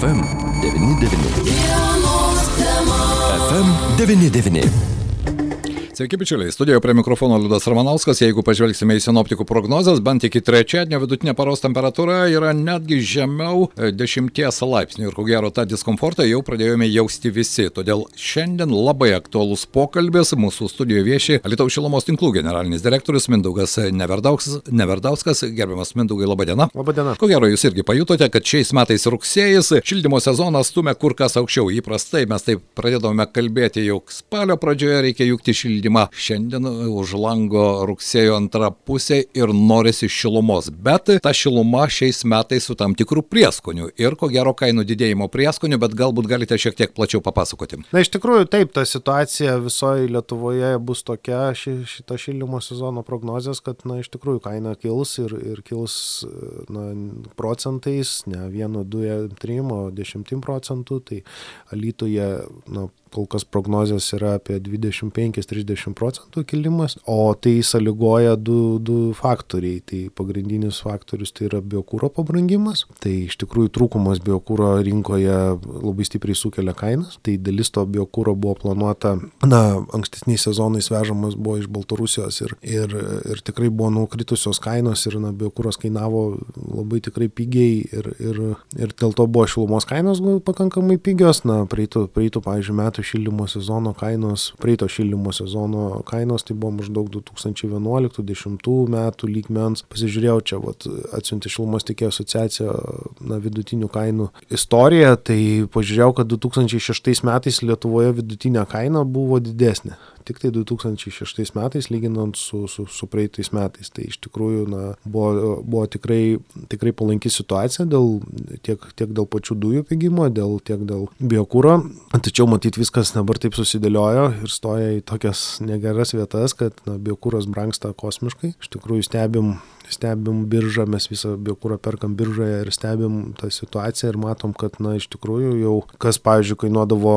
FM99. FM99. Sveiki, bičiuliai. Studijoje prie mikrofono Liudas Ramanauskas. Jeigu pažvelgsime į sinoptikų prognozes, bent iki trečiadienio vidutinė paros temperatūra yra netgi žemiau 10 e, laipsnių. Ir ko gero tą diskomfortą jau pradėjome jausti visi. Todėl šiandien labai aktuolus pokalbis. Mūsų studijoje vieši Alitaus šilumos tinklų generalinis direktorius Mindaugas Neverdauskas. Neverdauskas. Gerbiamas Mindaugai, laba diena. Labą dieną. Ko gero jūs irgi pajutote, kad šiais metais rugsėjas šildymo sezonas stumia kur kas aukščiau. Įprastai mes taip pradėdavome kalbėti jau spalio pradžioje reikia jungti šildymą šildymą. Šiandien už lango rugsėjo antra pusė ir norisi šilumos. Bet ta šiluma šiais metais su tam tikrų prieskonių ir ko gero kainų didėjimo prieskonių, bet galbūt galite šiek tiek plačiau papasakoti. Na iš tikrųjų taip, ta situacija visoje Lietuvoje bus tokia ši, šita šildymo sezono prognozijas, kad na iš tikrųjų kaina kils ir, ir kils na, procentais, ne vienu, du, trim, o dešimtim procentų. Tai Alytuje na, kol kas prognozijos yra apie 25-30 procentų kilimas, o tai sąlygoja du, du faktoriai. Tai pagrindinis faktorius tai yra biokūro pabrangimas, tai iš tikrųjų trūkumas biokūro rinkoje labai stipriai sukelia kainas, tai dalis to biokūro buvo planuota, na, ankstesniais sezonais vežamas buvo iš Baltarusijos ir, ir, ir tikrai buvo nukritusios kainos ir, na, biokūras kainavo labai tikrai pigiai ir, ir, ir dėl to buvo šilumos kainos pakankamai pigios, na, praeitų, praeitų pavyzdžiui, metų metų šildymo sezono kainos, praeito šildymo sezono kainos, tai buvo maždaug 2011-2010 metų lygmens. Pasižiūrėjau čia, vat, atsiunti šilumos tikėjo asociacija na, vidutinių kainų istoriją, tai pažiūrėjau, kad 2006 metais Lietuvoje vidutinė kaina buvo didesnė tik tai 2006 metais lyginant su, su, su praeitais metais. Tai iš tikrųjų na, buvo, buvo tikrai, tikrai palanki situacija dėl, tiek, tiek dėl pačių dujų pigimo, dėl, tiek dėl biokūro. Tačiau matyt viskas dabar taip susidėliojo ir stoja į tokias negeras vietas, kad na, biokūras brangsta kosmiškai. Iš tikrųjų stebim stebim biržą, mes visą biokūrą perkam biržoje ir stebim tą situaciją ir matom, kad, na, iš tikrųjų jau, kas, pavyzdžiui, kainuodavo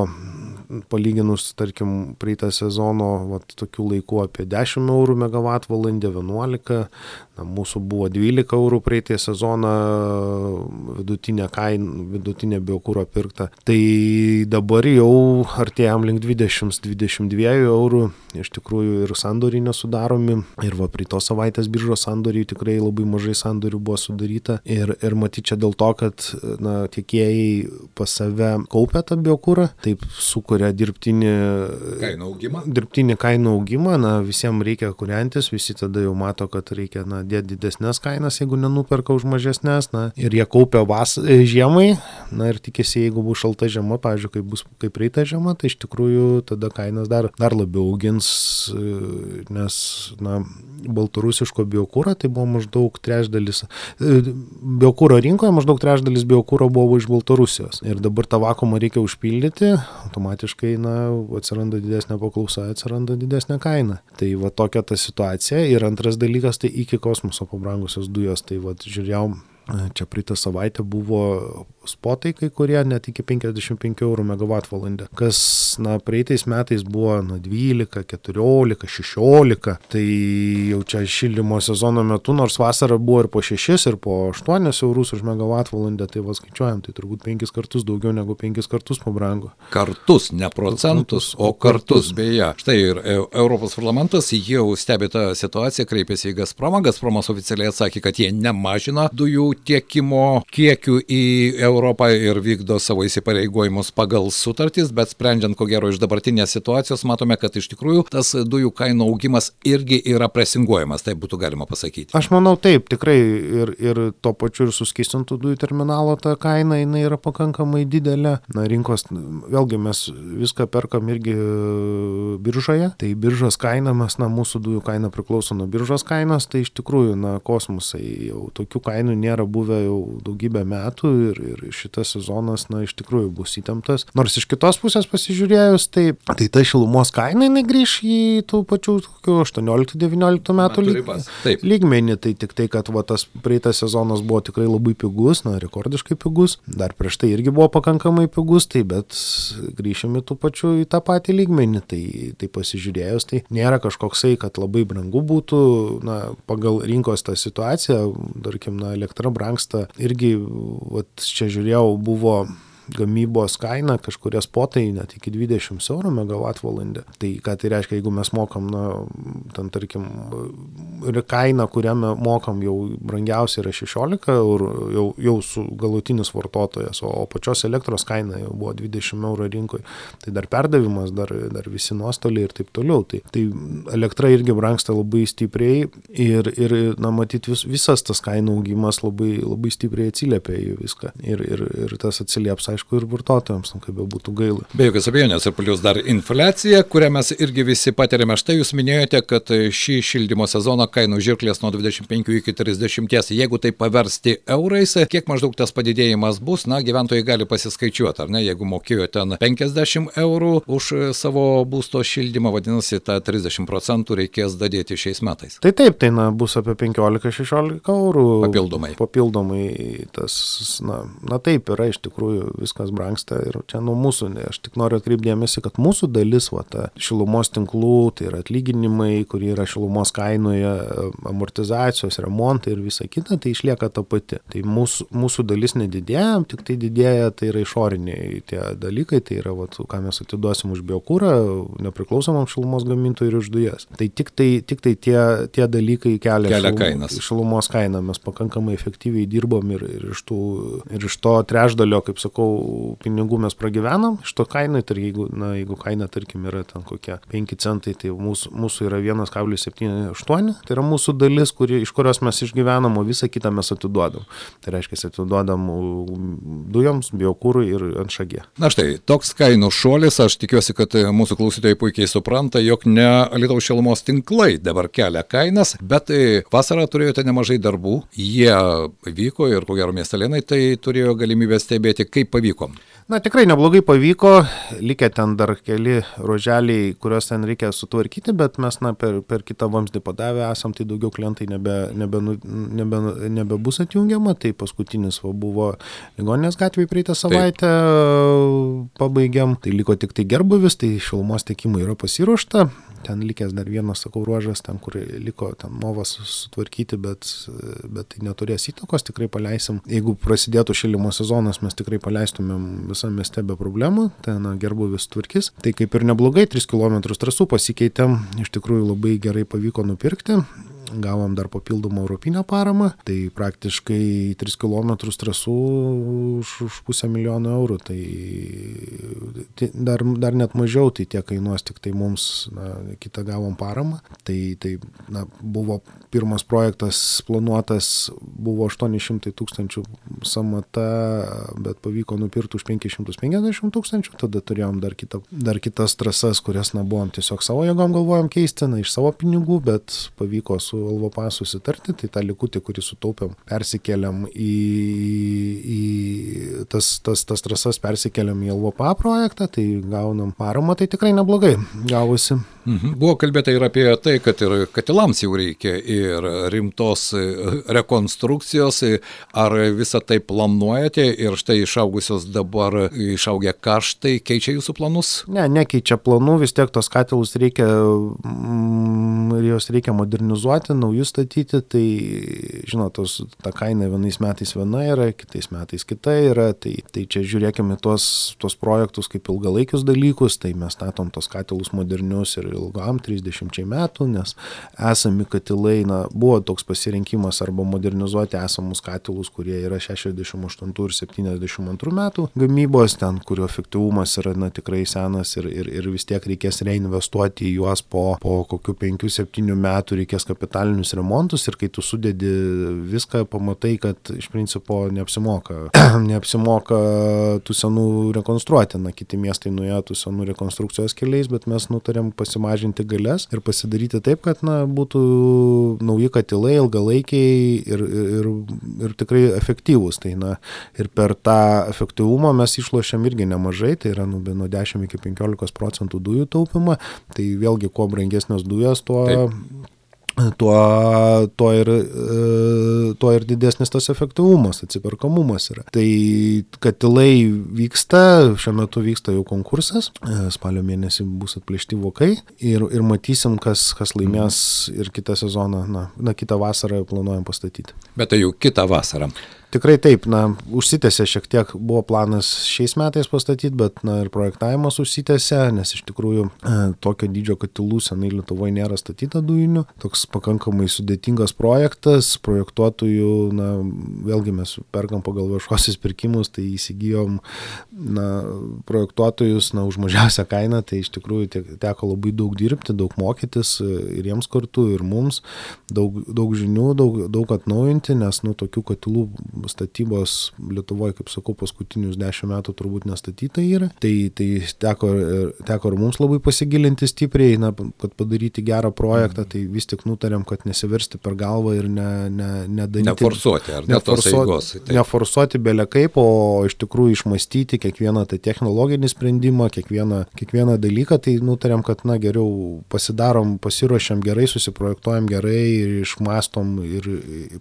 palyginus, tarkim, praeitą sezono, vat, tokių laikų apie 10 eurų megavatvalandę, 11, na, mūsų buvo 12 eurų praeitą sezoną vidutinė kaina, vidutinė biokūro pirkta. Tai dabar jau artėjom link 20-22 eurų, iš tikrųjų ir sandoriai nesudaromi, ir va, praeitos savaitės biržos sandoriai tikrai labai mažai sandorių buvo sudaryta, ir, ir matyt čia dėl to, kad, na, tiekėjai pas save kaupia tą biokūrą, taip sukuria sukuria dirbtinį kainų augimą. Dirbtinį kainų augimą, na, visiems reikia kuriantis, visi tada jau mato, kad reikia, na, dėti didesnės kainas, jeigu nenuperka už mažesnės, na, ir jie kaupia vas e, žiemai, na, ir tikisi, jeigu bus šalta žiema, pavyzdžiui, kaip bus kaip reita žiema, tai iš tikrųjų tada kainas dar, dar labiau augins, e, nes, na, baltarusiško biokūro tai buvo maždaug trečdalis, e, biokūro rinkoje maždaug trečdalis biokūro buvo iš Baltarusijos. Ir dabar tą vakumą reikia užpildyti, automatiškai na, atsiranda didesnė paklausa, atsiranda didesnė kaina. Tai va tokia ta situacija. Ir antras dalykas tai iki kosmoso pabrangusios dujos. Tai va žiūrėjau Čia praeitą savaitę buvo spotai kai kurie net iki 55 eurų megavatvalandę, kas na, praeitais metais buvo na, 12, 14, 16, tai jau čia šildymo sezono metu, nors vasara buvo ir po 6, ir po 8 eurus už megavatvalandę, tai vas skaičiuojam, tai turbūt 5 kartus daugiau negu 5 kartus pabrango. Kartus, ne procentus, o kartus. Beje, štai ir e, Europos parlamentas jau stebi tą situaciją, kreipėsi į Gazpromą, Gazpromas oficialiai atsakė, kad jie nemažina dujų tiekimo kiekių į Europą ir vykdo savo įsipareigojimus pagal sutartys, bet sprendžiant ko gero iš dabartinės situacijos, matome, kad iš tikrųjų tas dujų kainų augimas irgi yra presinguojamas, tai būtų galima pasakyti. Aš manau taip, tikrai ir, ir to pačiu ir suskistintų dujų terminalo ta kaina jinai yra pakankamai didelė. Na, rinkos, vėlgi mes viską perkam irgi biržoje, tai biržos kaina, mes, na, mūsų dujų kaina priklauso nuo biržos kainos, tai iš tikrųjų, na, kosmosai jau tokių kainų nėra yra buvę jau daugybę metų ir, ir šitas sezonas, na, iš tikrųjų bus įtemptas. Nors iš kitos pusės pasižiūrėjus, tai, tai ta šilumos kaina, grįž į tų pačių 18-19 metų lyg, lygmenį. Tai tik tai, kad va, tas praeitas sezonas buvo tikrai labai pigus, na, rekordiškai pigus. Dar prieš tai irgi buvo pakankamai pigus, tai bet grįšime tų pačių į tą patį lygmenį. Tai, tai pasižiūrėjus, tai nėra kažkoksai, kad labai brangu būtų, na, pagal rinkos tą situaciją, tarkim, na, elektra brangsta. Irgi, vat, čia žiūrėjau, buvo gamybos kaina, kažkurie spotai net iki 20 eurų megavatvalandę. Tai ką tai reiškia, jeigu mes mokam, na, ten tarkim, ir kaina, kurią mokam jau brangiausia yra 16 eurų, jau, jau su galutinis vartotojas, o pačios elektros kaina jau buvo 20 eurų rinkoje. Tai dar perdavimas, dar, dar visi nuostoliai ir taip toliau. Tai, tai elektra irgi brangsta labai stipriai ir, ir na, matyt, vis, visas tas kainų augimas labai, labai stipriai atsiliepia į viską. Ir, ir, ir tas atsilieps, aišku, ir vartotojams, nu, kaip be būtų gaila. Be jokios abejonės, ir plus dar infliacija, kurią mes irgi visi patiriame. Štai jūs minėjote, kad šį šildymo sezoną kainų žirklės nuo 25 iki 30. Jeigu tai paversti eurais, kiek maždaug tas padidėjimas bus, na, gyventojai gali pasiskaičiuoti, ar ne, jeigu mokėjo ten 50 eurų už savo būsto šildymą, vadinasi, tą 30 procentų reikės dadėti šiais metais. Tai taip, tai na, bus apie 15-16 eurų. Papildomai. Papildomai tas, na, na taip yra iš tikrųjų viskas brangsta ir čia nuo mūsų, aš tik noriu atkreipdėmėsi, kad mūsų dalis, va, ta šilumos tinklų, tai yra atlyginimai, kurie yra šilumos kainoje, amortizacijos, remontai ir visa kita, tai išlieka ta pati. Tai mūsų, mūsų dalis nedidėja, tik tai didėja, tai yra išoriniai tie dalykai, tai yra, va, ką mes atiduosim už biokūrą, nepriklausomam šilumos gamintojui ir už dujas. Tai tik tai, tik tai tie, tie dalykai kelia, kelia šilum, kainas. šilumos kainą, mes pakankamai efektyviai dirbom ir, ir, iš, tų, ir iš to trečdalio, kaip sakau, pinigų mes pragyvenam, iš to kainai, tai jeigu, na, jeigu kaina, tarkim, yra ten kokie 5 centai, tai mūsų, mūsų yra 1,78, tai yra mūsų dalis, kuri, iš kurios mes išgyvenam, o visą kitą mes atiduodam. Tai reiškia, atiduodam dujoms, biokūrui ir ant šagė. Na štai, toks kainų šuolis, aš tikiuosi, kad mūsų klausytojai puikiai supranta, jog ne Lietuvos šilumos tinklai dabar kelia kainas, bet vasarą turėjote nemažai darbų, jie vyko ir ko gero miestelėnai tai turėjo galimybę stebėti, kaip pavyko. pavykom. Na tikrai neblogai pavyko, likę ten dar keli ruoželiai, kuriuos ten reikia sutvarkyti, bet mes na, per, per kitą vamzdį padavę esam, tai daugiau klientai nebe, nebe, nebe, nebebus atjungiama, tai paskutinis va, buvo Ligoninės gatvėje praeitą savaitę Taip. pabaigiam, tai liko tik tai gerbuvis, tai šilumos tiekimui yra pasiruošta, ten likęs dar vienas, sakau, ruožas, ten, kur liko ten movas sutvarkyti, bet, bet tai neturės įtakos, tikrai paleisim. Jeigu prasidėtų šilimo sezonas, mes tikrai paleistumėm visam mieste be problemų, ten gerbuvis tvarkys. Tai kaip ir neblogai, 3 km trasų pasikeitėm, iš tikrųjų labai gerai pavyko nupirkti gavom dar papildomą europinę paramą, tai praktiškai 3 km trasų už, už pusę milijono eurų, tai, tai dar, dar net mažiau, tai tiek kainuos tik tai mums, na, kitą gavom paramą, tai, tai na, buvo pirmas projektas planuotas, buvo 800 tūkstančių samata, bet pavyko nupirkti už 550 tūkstančių, tada turėjom dar, kitą, dar kitas trasas, kurias, na, buvom tiesiog savo jėgom galvojom keisti, na, iš savo pinigų, bet pavyko su Alvopa susitarti, tai tą likutį, kurį sutaupėm, persikeliam į, į tas, tas, tas trasas, persikeliam į Alvopa projektą, tai gaunam paramą, tai tikrai neblogai gavosi. Mhm. Buvo kalbėta ir apie tai, kad ir katilams jau reikia ir rimtos rekonstrukcijos, ar visą tai planuojate ir štai išaugusios dabar išaugę kaštai keičia jūsų planus? Ne, nekeičia planų, vis tiek tos katilus reikia mm, ir juos reikia modernizuoti, naujus statyti, tai žinot, tos, ta kaina vienais metais viena yra, kitais metais kita yra, tai, tai čia žiūrėkime tuos, tuos projektus kaip ilgalaikius dalykus, tai mes statom tos katilus modernius ir ilgam 30 metų, nes esami katilai, na, buvo toks pasirinkimas arba modernizuoti esamus katilus, kurie yra 68 ir 72 metų gamybos, ten, kurio efektyvumas yra, na, tikrai senas ir, ir, ir vis tiek reikės reinvestuoti į juos po, po kokių 5-7 metų, reikės kapitalinius remontus ir kai tu sudedi viską, pamatai, kad iš principo neapsimoka, neapsimoka tų senų rekonstruoti, na, kiti miestai nuėjo tų senų rekonstrukcijos keliais, bet mes nutarėm pasimažinti galės ir pasidaryti taip, kad na, būtų nauji katilai, ilgalaikiai ir, ir, ir tikrai efektyvūs. Tai, na, ir per tą efektyvumą mes išlošiam irgi nemažai, tai yra nu, nuo 10 iki 15 procentų dujų taupimą. Tai vėlgi, kuo brangesnės dujos, tuo, Taip tuo, tuo, ir, e, tuo ir didesnis tas efektyvumas, atsiperkamumas yra. Tai katilai vyksta, šiuo metu vyksta jau konkursas, e, spalio mėnesį bus atplėšti vokai ir, ir matysim, kas, kas laimės ir kitą sezoną, na, na kitą vasarą planuojam pastatyti. Bet tai jau kitą vasarą. Tikrai taip, na, užsitęsė šiek tiek, buvo planas šiais metais pastatyti, bet, na, ir projektavimas užsitęsė, nes iš tikrųjų e, tokio dydžio katilų senai Lietuvoje nėra statyta dujinių. Toks pakankamai sudėtingas projektas, projektuotojų, na, vėlgi mes perkam pagal viešuosius pirkimus, tai įsigijom, na, projektuotojus, na, už mažiausią kainą, tai iš tikrųjų teko labai daug dirbti, daug mokytis e, ir jiems kartu, ir mums, daug, daug žinių, daug, daug atnaujinti, nes, nu, tokių katilų statybos Lietuvoje, kaip sakau, paskutinius dešimt metų turbūt nestatyta yra. Tai, tai teko, teko ir mums labai pasigilinti stipriai, na, kad padaryti gerą projektą, tai vis tik nutarėm, kad nesiversti per galvą ir ne, ne, nedaryti. Neforsuoti, ar ne neforsuoti, eigos, neforsuoti belė kaip, o iš tikrųjų išmastyti kiekvieną tą technologinį sprendimą, kiekvieną, kiekvieną dalyką, tai nutarėm, kad, na, geriau pasidarom, pasiruošiam gerai, susiprojektuojam gerai ir išmastom ir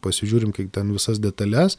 pasižiūrim, kiek ten visas detalės,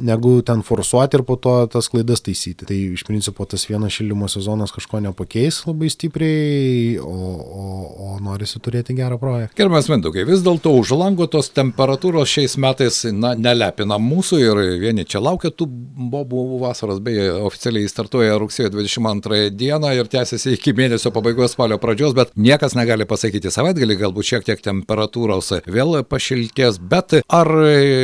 negu ten forsuoti ir po to tas klaidas taisyti. Tai iš principo tas vienas šildymo sezonas kažko nepakeis labai stipriai, o, o, o norisi turėti gerą projektą. Gerbiamas Mindaugai, vis dėlto už lango tos temperatūros šiais metais na, nelepina mūsų ir vieni čia laukia tų bobų vasaros, beje, oficialiai startuoja rugsėjo 22 dieną ir tęsiasi iki mėnesio pabaigos spalio pradžios, bet niekas negali pasakyti savaitgalį, galbūt šiek tiek temperatūros vėl pašiltės, bet ar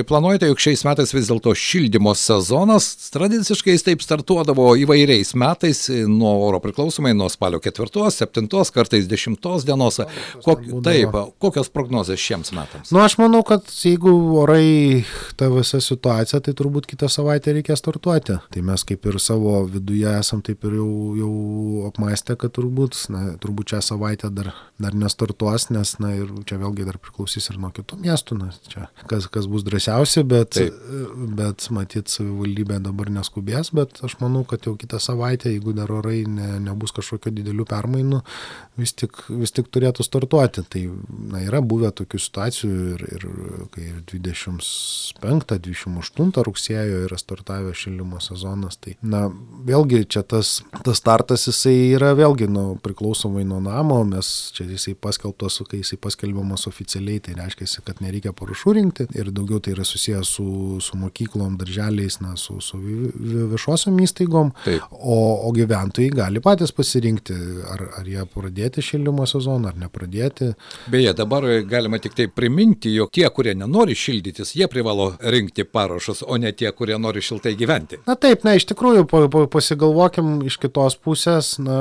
planuojate, jog šiais metais vis dėlto šildymo sezonas tradiciškai jis taip startuodavo įvairiais metais nuo oro priklausomai, nuo spalio 4, 7, kartais 10 dienos. Kok, taip, kokios prognozijos šiems metams? Nu, aš manau, kad jeigu orai ta visa situacija, tai turbūt kitą savaitę reikia startuoti. Tai mes kaip ir savo viduje esam taip ir jau, jau apmastę, kad turbūt, na, turbūt šią savaitę dar, dar nestartuos, nes, na, ir čia vėlgi dar priklausys ir nuo kitų miestų, nes čia kas, kas bus drąsiausi, bet, taip. bet matyt, savivaldybė dabar neskubės, bet aš manau, kad jau kitą savaitę, jeigu dar orai ne, nebus kažkokio didelių permainų, vis tik, vis tik turėtų startuoti. Tai na, yra buvę tokių situacijų ir, ir kai 25-28 rugsėjo yra startavę šildymo sezonas, tai na, vėlgi čia tas, tas startas jisai yra vėlgi nu, priklausomai nuo namo, mes čia jisai paskelbtas, kai jisai paskelbiamas oficialiai, tai reiškia, kad nereikia parašų rinkti ir daugiau tai yra susijęs su, su mokyklom, darželiais, na, su, su viešosiom įstaigom, Taip. o, o gyventojai gali patys pasirinkti, ar, ar jie pradėti šildymo sezoną, ar nepradėti. Beje, dabar galima tik tai priminti, jog tie, kurie nenori šildytis, jie privalo rinkti parašus, o ne tie, kurie nori šiltai gyventi. Na taip, na iš tikrųjų, pa, pa, pasigalvokim iš kitos pusės, na,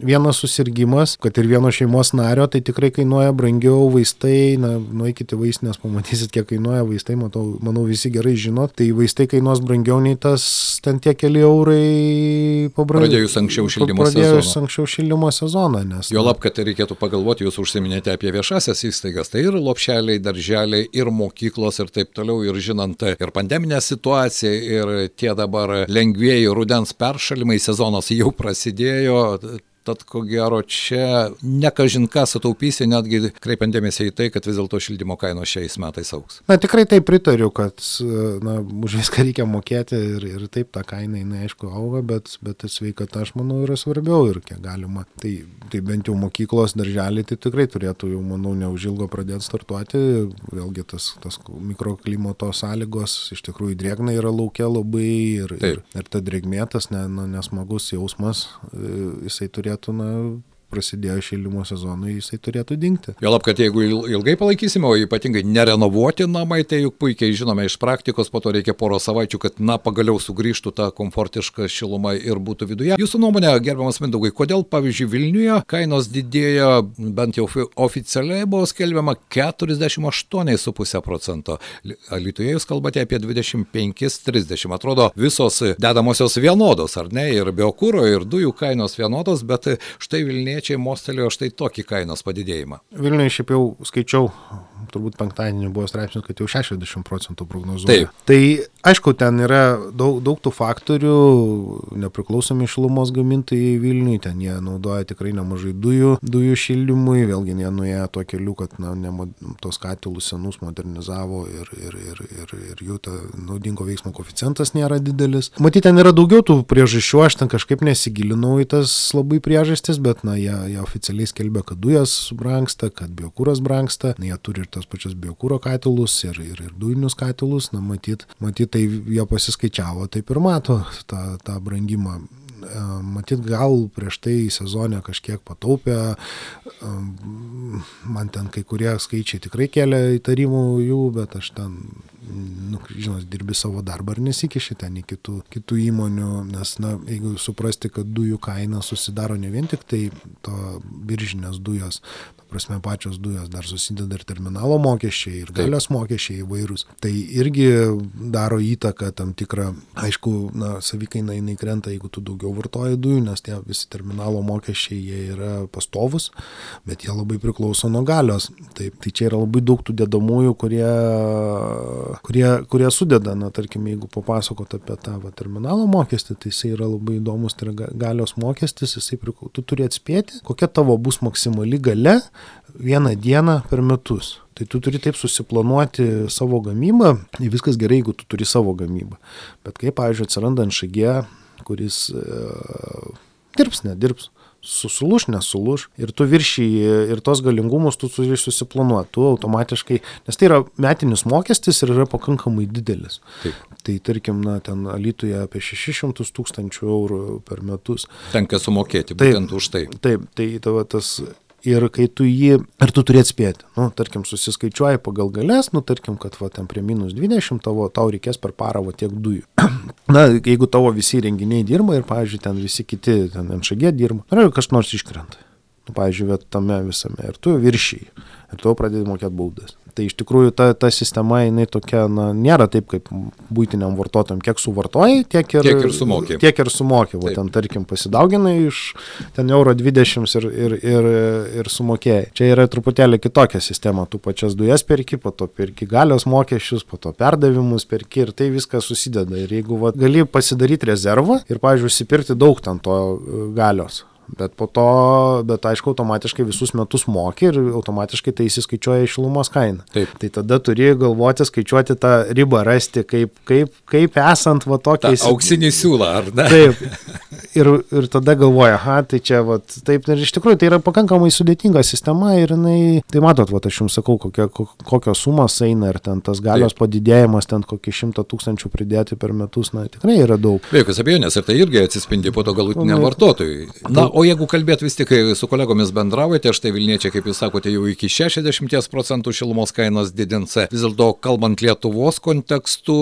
vienas susirgymas, kad ir vieno šeimos nario, tai tikrai kainuoja brangiau vaistai, na, nueikite vaistinės, pamatysit, kiek kainuoja vaistai, matau, manau visi gerai žino, tai vaistai kainuos brangiau nei tas ten tie keli eurai pabrango. Pradėjus anksčiau šildymo sezoną. Pradėjus anksčiau šildymo sezoną, nes. Jo lab, kad reikėtų pagalvoti, jūs užsiminėte apie viešasias įstaigas, tai ir lopšeliai, darželiai, ir mokyklos ir taip toliau, ir žinant ir pandeminę situaciją, ir tie dabar lengvėjai rudens peršalimai, sezonas jau prasidėjo, Tad ko gero čia nekažin ką sutaupysi, netgi kreipiant dėmesį į tai, kad vis dėlto šildymo kainos šiais metais auks. Na tikrai taip pritariu, kad na, už viską reikia mokėti ir, ir taip ta kaina, jinai aišku auga, bet, bet sveikata, aš manau, yra svarbiau ir kiek galima. Tai, tai bent jau mokyklos darželiai tai tikrai turėtų jau, manau, neužilgo pradėti startuoti. Vėlgi tas, tas mikroklimato sąlygos iš tikrųjų drėgna yra laukia labai ir, taip. ir, ir ta drėgmė, tas ne, na, nesmagus jausmas, e, jisai turėtų turėtų na prasidėjo šildymo sezonui, jisai turėtų dingti. Jo lab, kad jeigu ilgai palaikysime, o ypatingai nerenovuoti namai, tai juk puikiai žinome iš praktikos, po to reikia poro savaičių, kad na pagaliau sugrįžtų ta komfortiška šiluma ir būtų viduje. Jūsų nuomonė, gerbiamas Mindaugai, kodėl pavyzdžiui Vilniuje kainos didėjo, bent jau oficialiai buvo skelbiama 48,5 procento. Lietuvoje jūs kalbate apie 25-30. Atrodo, visos dedamosios vienodos, ar ne? Ir biokūro, ir dujų kainos vienodos, bet štai Vilniuje vilniečiai mostelėjo štai tokį kainos padidėjimą. Vilniuje šiaip jau skaičiau turbūt penktadienį buvo straipsnis, kad jau 60 procentų prognozuoja. Taip. Tai aišku, ten yra daug, daug tų faktorių, nepriklausomi šilumos gamintojai Vilniui, ten jie naudoja tikrai nemažai dujų, dujų šildymui, vėlgi jie nuėjo tuo keliu, kad na, ne, tos katilus senus modernizavo ir, ir, ir, ir, ir jų ta naudingo veiksmo koficijantas nėra didelis. Matyt, ten yra daugiau tų priežasčių, aš ten kažkaip nesigilinau į tas labai priežastis, bet na, jie, jie oficialiai skelbia, kad dujas brangsta, kad biokūras brangsta, na, jie turi ir tos pačios biokūro katilus ir, ir, ir dujinius katilus, na matyt, matyt tai jie pasiskaičiavo, taip ir mato tą, tą brangimą. E, matyt, gal prieš tai sezonę kažkiek pataupė, e, man ten kai kurie skaičiai tikrai kelia įtarimų jų, bet aš ten, nu, žinot, dirbi savo darbą ir nesikiši ten į kitų, kitų įmonių, nes, na, jeigu suprasti, kad dujų kaina susidaro ne vien tik tai to biržinės dujos, prasme pačios dujos dar susideda ir terminalo mokesčiai, ir galios mokesčiai įvairūs. Tai irgi daro įtaką tam tikrą, aišku, na, savikaina jinai krenta, jeigu tu daugiau vartoji dujų, nes tie visi terminalo mokesčiai jie yra pastovus, bet jie labai priklauso nuo galios. Taip, tai čia yra labai daug tų dedamųjų, kurie, kurie, kurie sudeda, na, tarkim, jeigu papasakot apie tą va, terminalo mokestį, tai jisai yra labai įdomus, tai yra galios mokestis, jisai priklauso, tu turi atspėti, kokia tavo bus maksimali gale vieną dieną per metus. Tai tu turi taip susiplanuoti savo gamybą, viskas gerai, jeigu tu turi savo gamybą. Bet kaip, pavyzdžiui, atsiranda NŠG, kuris e, dirbs, nedirbs, susulūš, nesulūš ir tu viršyji ir tos galingumus tu turi susiplanuoti, tu automatiškai, nes tai yra metinis mokestis ir yra pakankamai didelis. Taip. Tai tarkim, na, ten Alytuje apie 600 tūkstančių eurų per metus. Tenka sumokėti būtent taip, už tai. Taip, tai tavo tas ir kai tu jį, ir tu turi atspėti, nu, tarkim, susiskaičiuoji pagal galės, nu, tarkim, kad va, ten prie minus 20 tavo, tau reikės per parą va tiek dujų. Na, jeigu tavo visi renginiai dirba ir, pavyzdžiui, ten visi kiti, ten NŠG dirba, ar kas nors iškrenta. Nu, pavyzdžiui, tame visame ir tu viršyji, ir tu pradedi mokėti baudas. Tai iš tikrųjų ta, ta sistema, jinai tokia, na, nėra taip kaip būtiniam vartotojam, kiek suvartojai, tiek ir, tiek ir sumokė. Tiek ir sumokė, o ten tarkim pasidauginai iš ten euro 20 ir, ir, ir, ir sumokėjai. Čia yra truputėlį kitokia sistema, tu pačias dujas perki, po to perki galios mokesčius, po to perdavimus perki ir tai viskas susideda. Ir jeigu va, gali pasidaryti rezervą ir, pavyzdžiui, užsipirkti daug ten to e, galios, Bet po to, bet aišku, automatiškai visus metus moki ir automatiškai tai įsiskaičiuoja į šilumos kainą. Taip. Tai tada turi galvoti, skaičiuoti tą ribą, rasti, kaip, kaip, kaip esant va tokiai... Auksinį siūlą, ar ne? Taip. Ir, ir tada galvoja, aha, tai čia, va, taip, ir iš tikrųjų tai yra pakankamai sudėtinga sistema ir jinai, tai matot, va, aš jums sakau, kokia, kokios sumos eina ir ten tas galios taip. padidėjimas, ten kokį šimtą tūkstančių pridėti per metus, na, tikrai yra daug. Be jokios abejonės, ir tai irgi atsispindi po to galutiniam vartotojui. Na, o jeigu kalbėt vis tik su kolegomis bendraujate, štai Vilniečiai, kaip jūs sakote, jau iki 60 procentų šilumos kainos didins. Vis dėlto, kalbant Lietuvos kontekstu,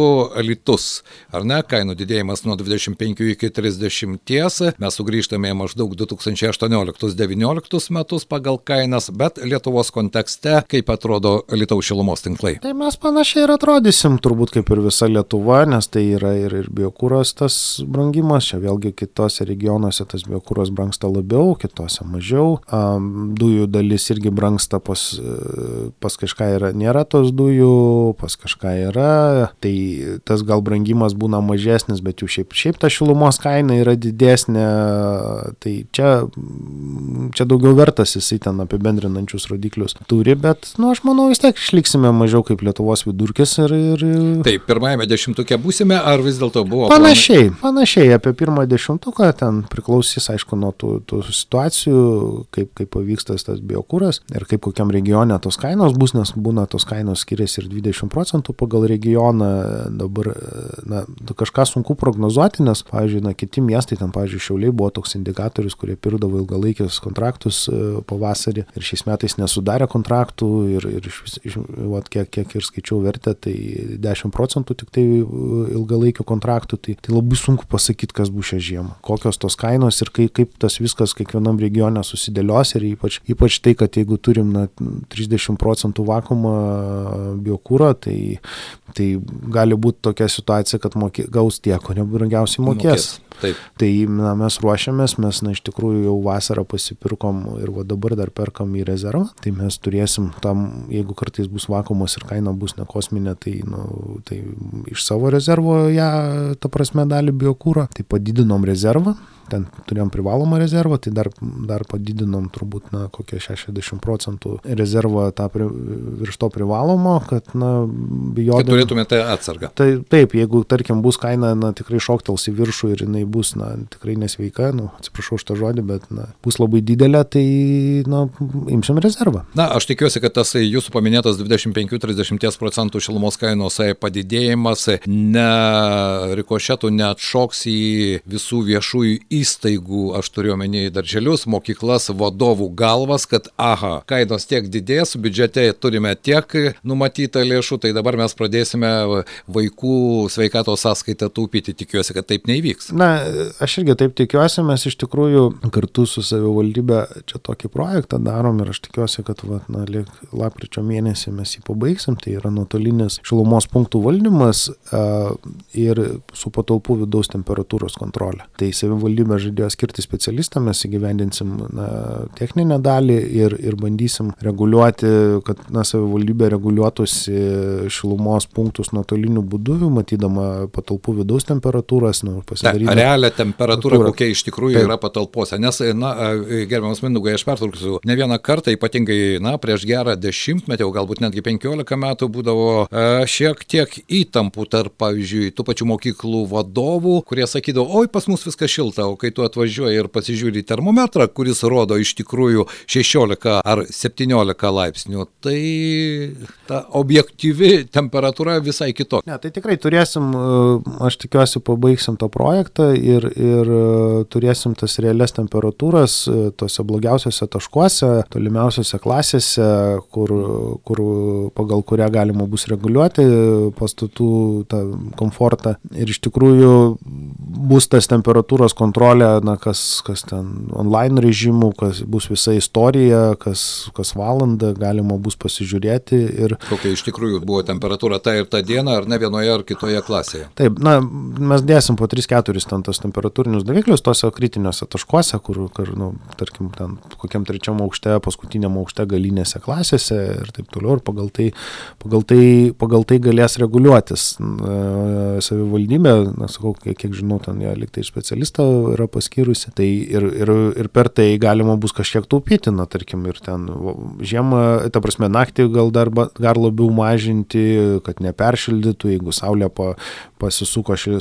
litus, ar ne, kainų didėjimas nuo 25 iki 30, mes sugrįžtame maždaug 2018-2019 metus pagal kainas, bet Lietuvos kontekste, kaip atrodo Lietuvos šilumos tinklai. Tai mes panašiai ir atrodysim, turbūt kaip ir visa Lietuva, nes tai yra ir, ir biokūros tas brangimas, čia vėlgi kitose regionuose tas biokūros brangsta labiau daugiau, kitose mažiau. Dujų dalis irgi brangsta pas, pas kažką yra, nėra tos dujų, pas kažką yra. Tai tas gal brangimas būna mažesnis, bet jų šiaip, šiaip ta šilumos kaina yra didesnė. Tai čia, čia daugiau vertas jisai ten apibendrinančius rodiklius turi, bet, nu, aš manau, vis tiek išliksime mažiau kaip Lietuvos vidurkis. Ir, ir... Taip, pirmajame dešimtuke būsime, ar vis dėlto buvo? Panašiai, panašiai, apie pirmą dešimtuką ten priklausys, aišku, nuo tų, tų situacijų, kaip, kaip pavyks tas, tas biokūras ir kaip kokiam regione tos kainos bus, nes būna tos kainos skiriasi ir 20 procentų pagal regioną. Dabar na, kažką sunku prognozuoti, nes, pavyzdžiui, na, kiti miestai, ten, pavyzdžiui, Šiauliai buvo toks indikatorius, kurie pirdavo ilgalaikius kontraktus e, pavasarį ir šiais metais nesudarė kontraktų ir, ir iš, iš, vat, kiek, kiek ir skaičiau vertę, tai 10 procentų tik tai e, ilgalaikių kontraktų, tai, tai labai sunku pasakyti, kas bus šią žiemą, kokios tos kainos ir kaip, kaip tas viskas kiekvienam regione susidėlios ir ypač, ypač tai, kad jeigu turim na, 30 procentų vakumą biokūro, tai, tai gali būti tokia situacija, kad mokė, gaus tie, kurie brangiausiai mokės. mokės. Taip. Tai na, mes ruošiamės, mes na, iš tikrųjų jau vasarą pasipirkom ir va, dabar dar perkam į rezervą, tai mes turėsim tam, jeigu kartais bus vakumas ir kaina bus nekosminė, tai, nu, tai iš savo rezervo ją, ta prasme, dalį biokūro, tai padidinom rezervą, ten turėjom privalomą rezervą, tai dar, dar padidinom turbūt, na, kokie 60 procentų rezervą tą pri, virš to privalomo, kad, na, bijodami. Kad turėtumėte atsargą. Tai taip, jeigu, tarkim, bus kaina, na, tikrai šoktels į viršų ir jinai bus, na, tikrai nesveika, nu, atsiprašau už tą žodį, bet, na, bus labai didelė, tai, na, imsim rezervą. Na, aš tikiuosi, kad tas jūsų paminėtas 25-30 procentų šilumos kainos padidėjimas ne rikošetų neatšoks į visų viešųjų įstaigų, aš turiu omeny darželius, mokyklas, vadovų galvas, kad aha, kainos tiek didės, biudžete turime tiek numatytą lėšų, tai dabar mes pradėsime vaikų sveikatos sąskaitą taupyti. Tikiuosi, kad taip neįvyks. Na, aš irgi taip tikiuosi, mes iš tikrųjų kartu su savivaldybė čia tokį projektą darom ir aš tikiuosi, kad va, na, liek, lapkričio mėnesį mes jį pabaigsim. Tai yra nuotolinis šilumos punktų valdymas a, ir su patalpų vidaus temperatūros kontrolė. Tai savivaldybė žadėjo skirti specialistą, mes įgyvendinsim na, techninę dalį ir, ir bandysim reguliuoti, kad na, savivaldybė reguliuotųsi šilumos punktus nuotoliniu būdu, matydama patalpų vidaus temperatūras, nu, pasidaryti. Realią temperatūrą, kokia iš tikrųjų Taip. yra patalpose. Nes, na, gerbiamas Mindaugai, aš pertrauksiu, ne vieną kartą, ypatingai, na, prieš gerą dešimtmetį, o galbūt netgi penkiolika metų būdavo e, šiek tiek įtampų tarp, pavyzdžiui, tų pačių mokyklų vadovų, kurie sakydavo, oi, pas mus viskas šilta, o kai tu atvažiuoji ir pasižiūri termometrą, kuris rodo iš tikrųjų 16 ar 17 laipsnių, tai ta objektyvi temperatūra visai kitokia. Ne, tai tikrai turėsim, e, aš tikiuosi, pabaigsim to projektą ir, ir e, turėsim tas realias temperatūras e, tose blogiausiose taškuose, tolimiausiose klasėse, kur, kur pagal kurią galima bus reguliuoti pastatų tą komfortą. Ir iš tikrųjų bus tas temperatūros kontrolė, na, kas, kas ten online režimų, kas bus visa istorija, kas, kas valandą galima bus pasižiūrėti. Ir... Kokia iš tikrųjų buvo temperatūra tą ir tą dieną, ar ne vienoje ar kitoje klasėje? Taip, na, mes dėsim po 3-4 ten tos temperatūrinius daviklius tose kritiniuose taškuose, kur, kur nu, tarkim, ten kokiam trečiam aukšte, paskutiniam aukšte galinėse klasėse ir taip toliau. Ir pagal tai, pagal tai, pagal tai galės reguliuotis savivaldybė, na, sakau, kiek, kiek žinau, ten ją liktai specialistą yra paskyrusi, tai ir, ir, ir per tai galima bus kažkiek taupyti, na, tarkim, ir ten žiemą, ta prasme, naktį gal dar, dar labiau mažinti, kad neperšildytų, jeigu saulė pa, pasisuko ši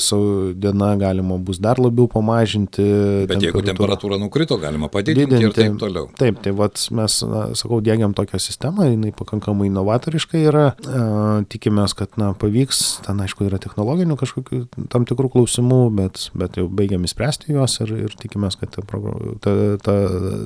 diena, galima bus dar labiau pamažinti. Bet jeigu temperatūra nukrito, galima padidinti didinti, ir taip toliau. Taip, tai vat, mes, na, sakau, dėgiam tokią sistemą, jinai pakankamai inovatoriška yra, e, tikimės, kad na, pavyks, ten aišku yra technologinių kažkokių tam tikrų klausimų, bet bet, bet jau baigiam įspręsti juos ir, ir tikimės, kad ta, ta, ta,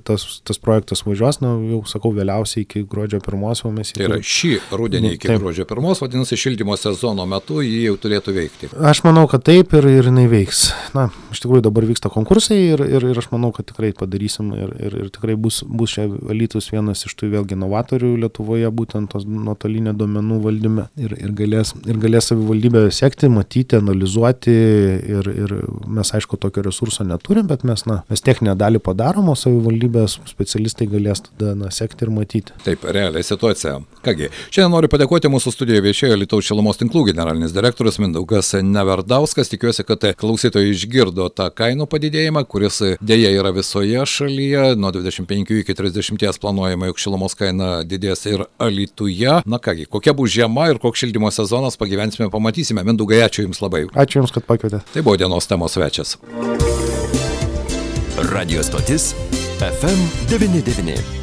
tas, tas projektas važiuos, na, jau sakau, vėliausiai iki gruodžio pirmos jau mes jį. Tai yra šį rudenį iki taip. gruodžio pirmos, vadinasi, šildymo sezono metu jį jau turėtų veikti. Aš manau, kad taip ir, ir jinai veiks. Na, iš tikrųjų dabar vyksta konkursai ir, ir, ir aš manau, kad tikrai padarysim ir, ir, ir tikrai bus, bus čia valytus vienas iš tų vėlgi inovatorių Lietuvoje, būtent tos nuotolinio duomenų valdyme ir, ir galės, ir galės savivaldybė sekti, matyti, analizuoti ir, ir mes aišku tokio resurso neturim, bet mes, na, mes techninę dalį padarom, o savivaldybės specialistai galės tada, na, sekti ir matyti. Taip, realiai situacija. Kągi, šiandien noriu padėkoti mūsų studijoje viešėjo Lietuvos šilumos tinklų generalinis direktorius Mindaugas Neverdauskas. Tikiuosi, kad klausytojai išgirdo tą kainų padidėjimą, kuris dėja yra visoje šalyje. Nuo 25 iki 30 planuojama, jog šilumos kaina didės ir Alituje. Na kągi, kokia bus žiema ir koks šildymo sezonas, pagyvensime, pamatysime. Mindaugai, ačiū Jums labai. Ačiū Jums, kad pakvietėte. Tai buvo dienos temos svečias. Radio stotis FM99.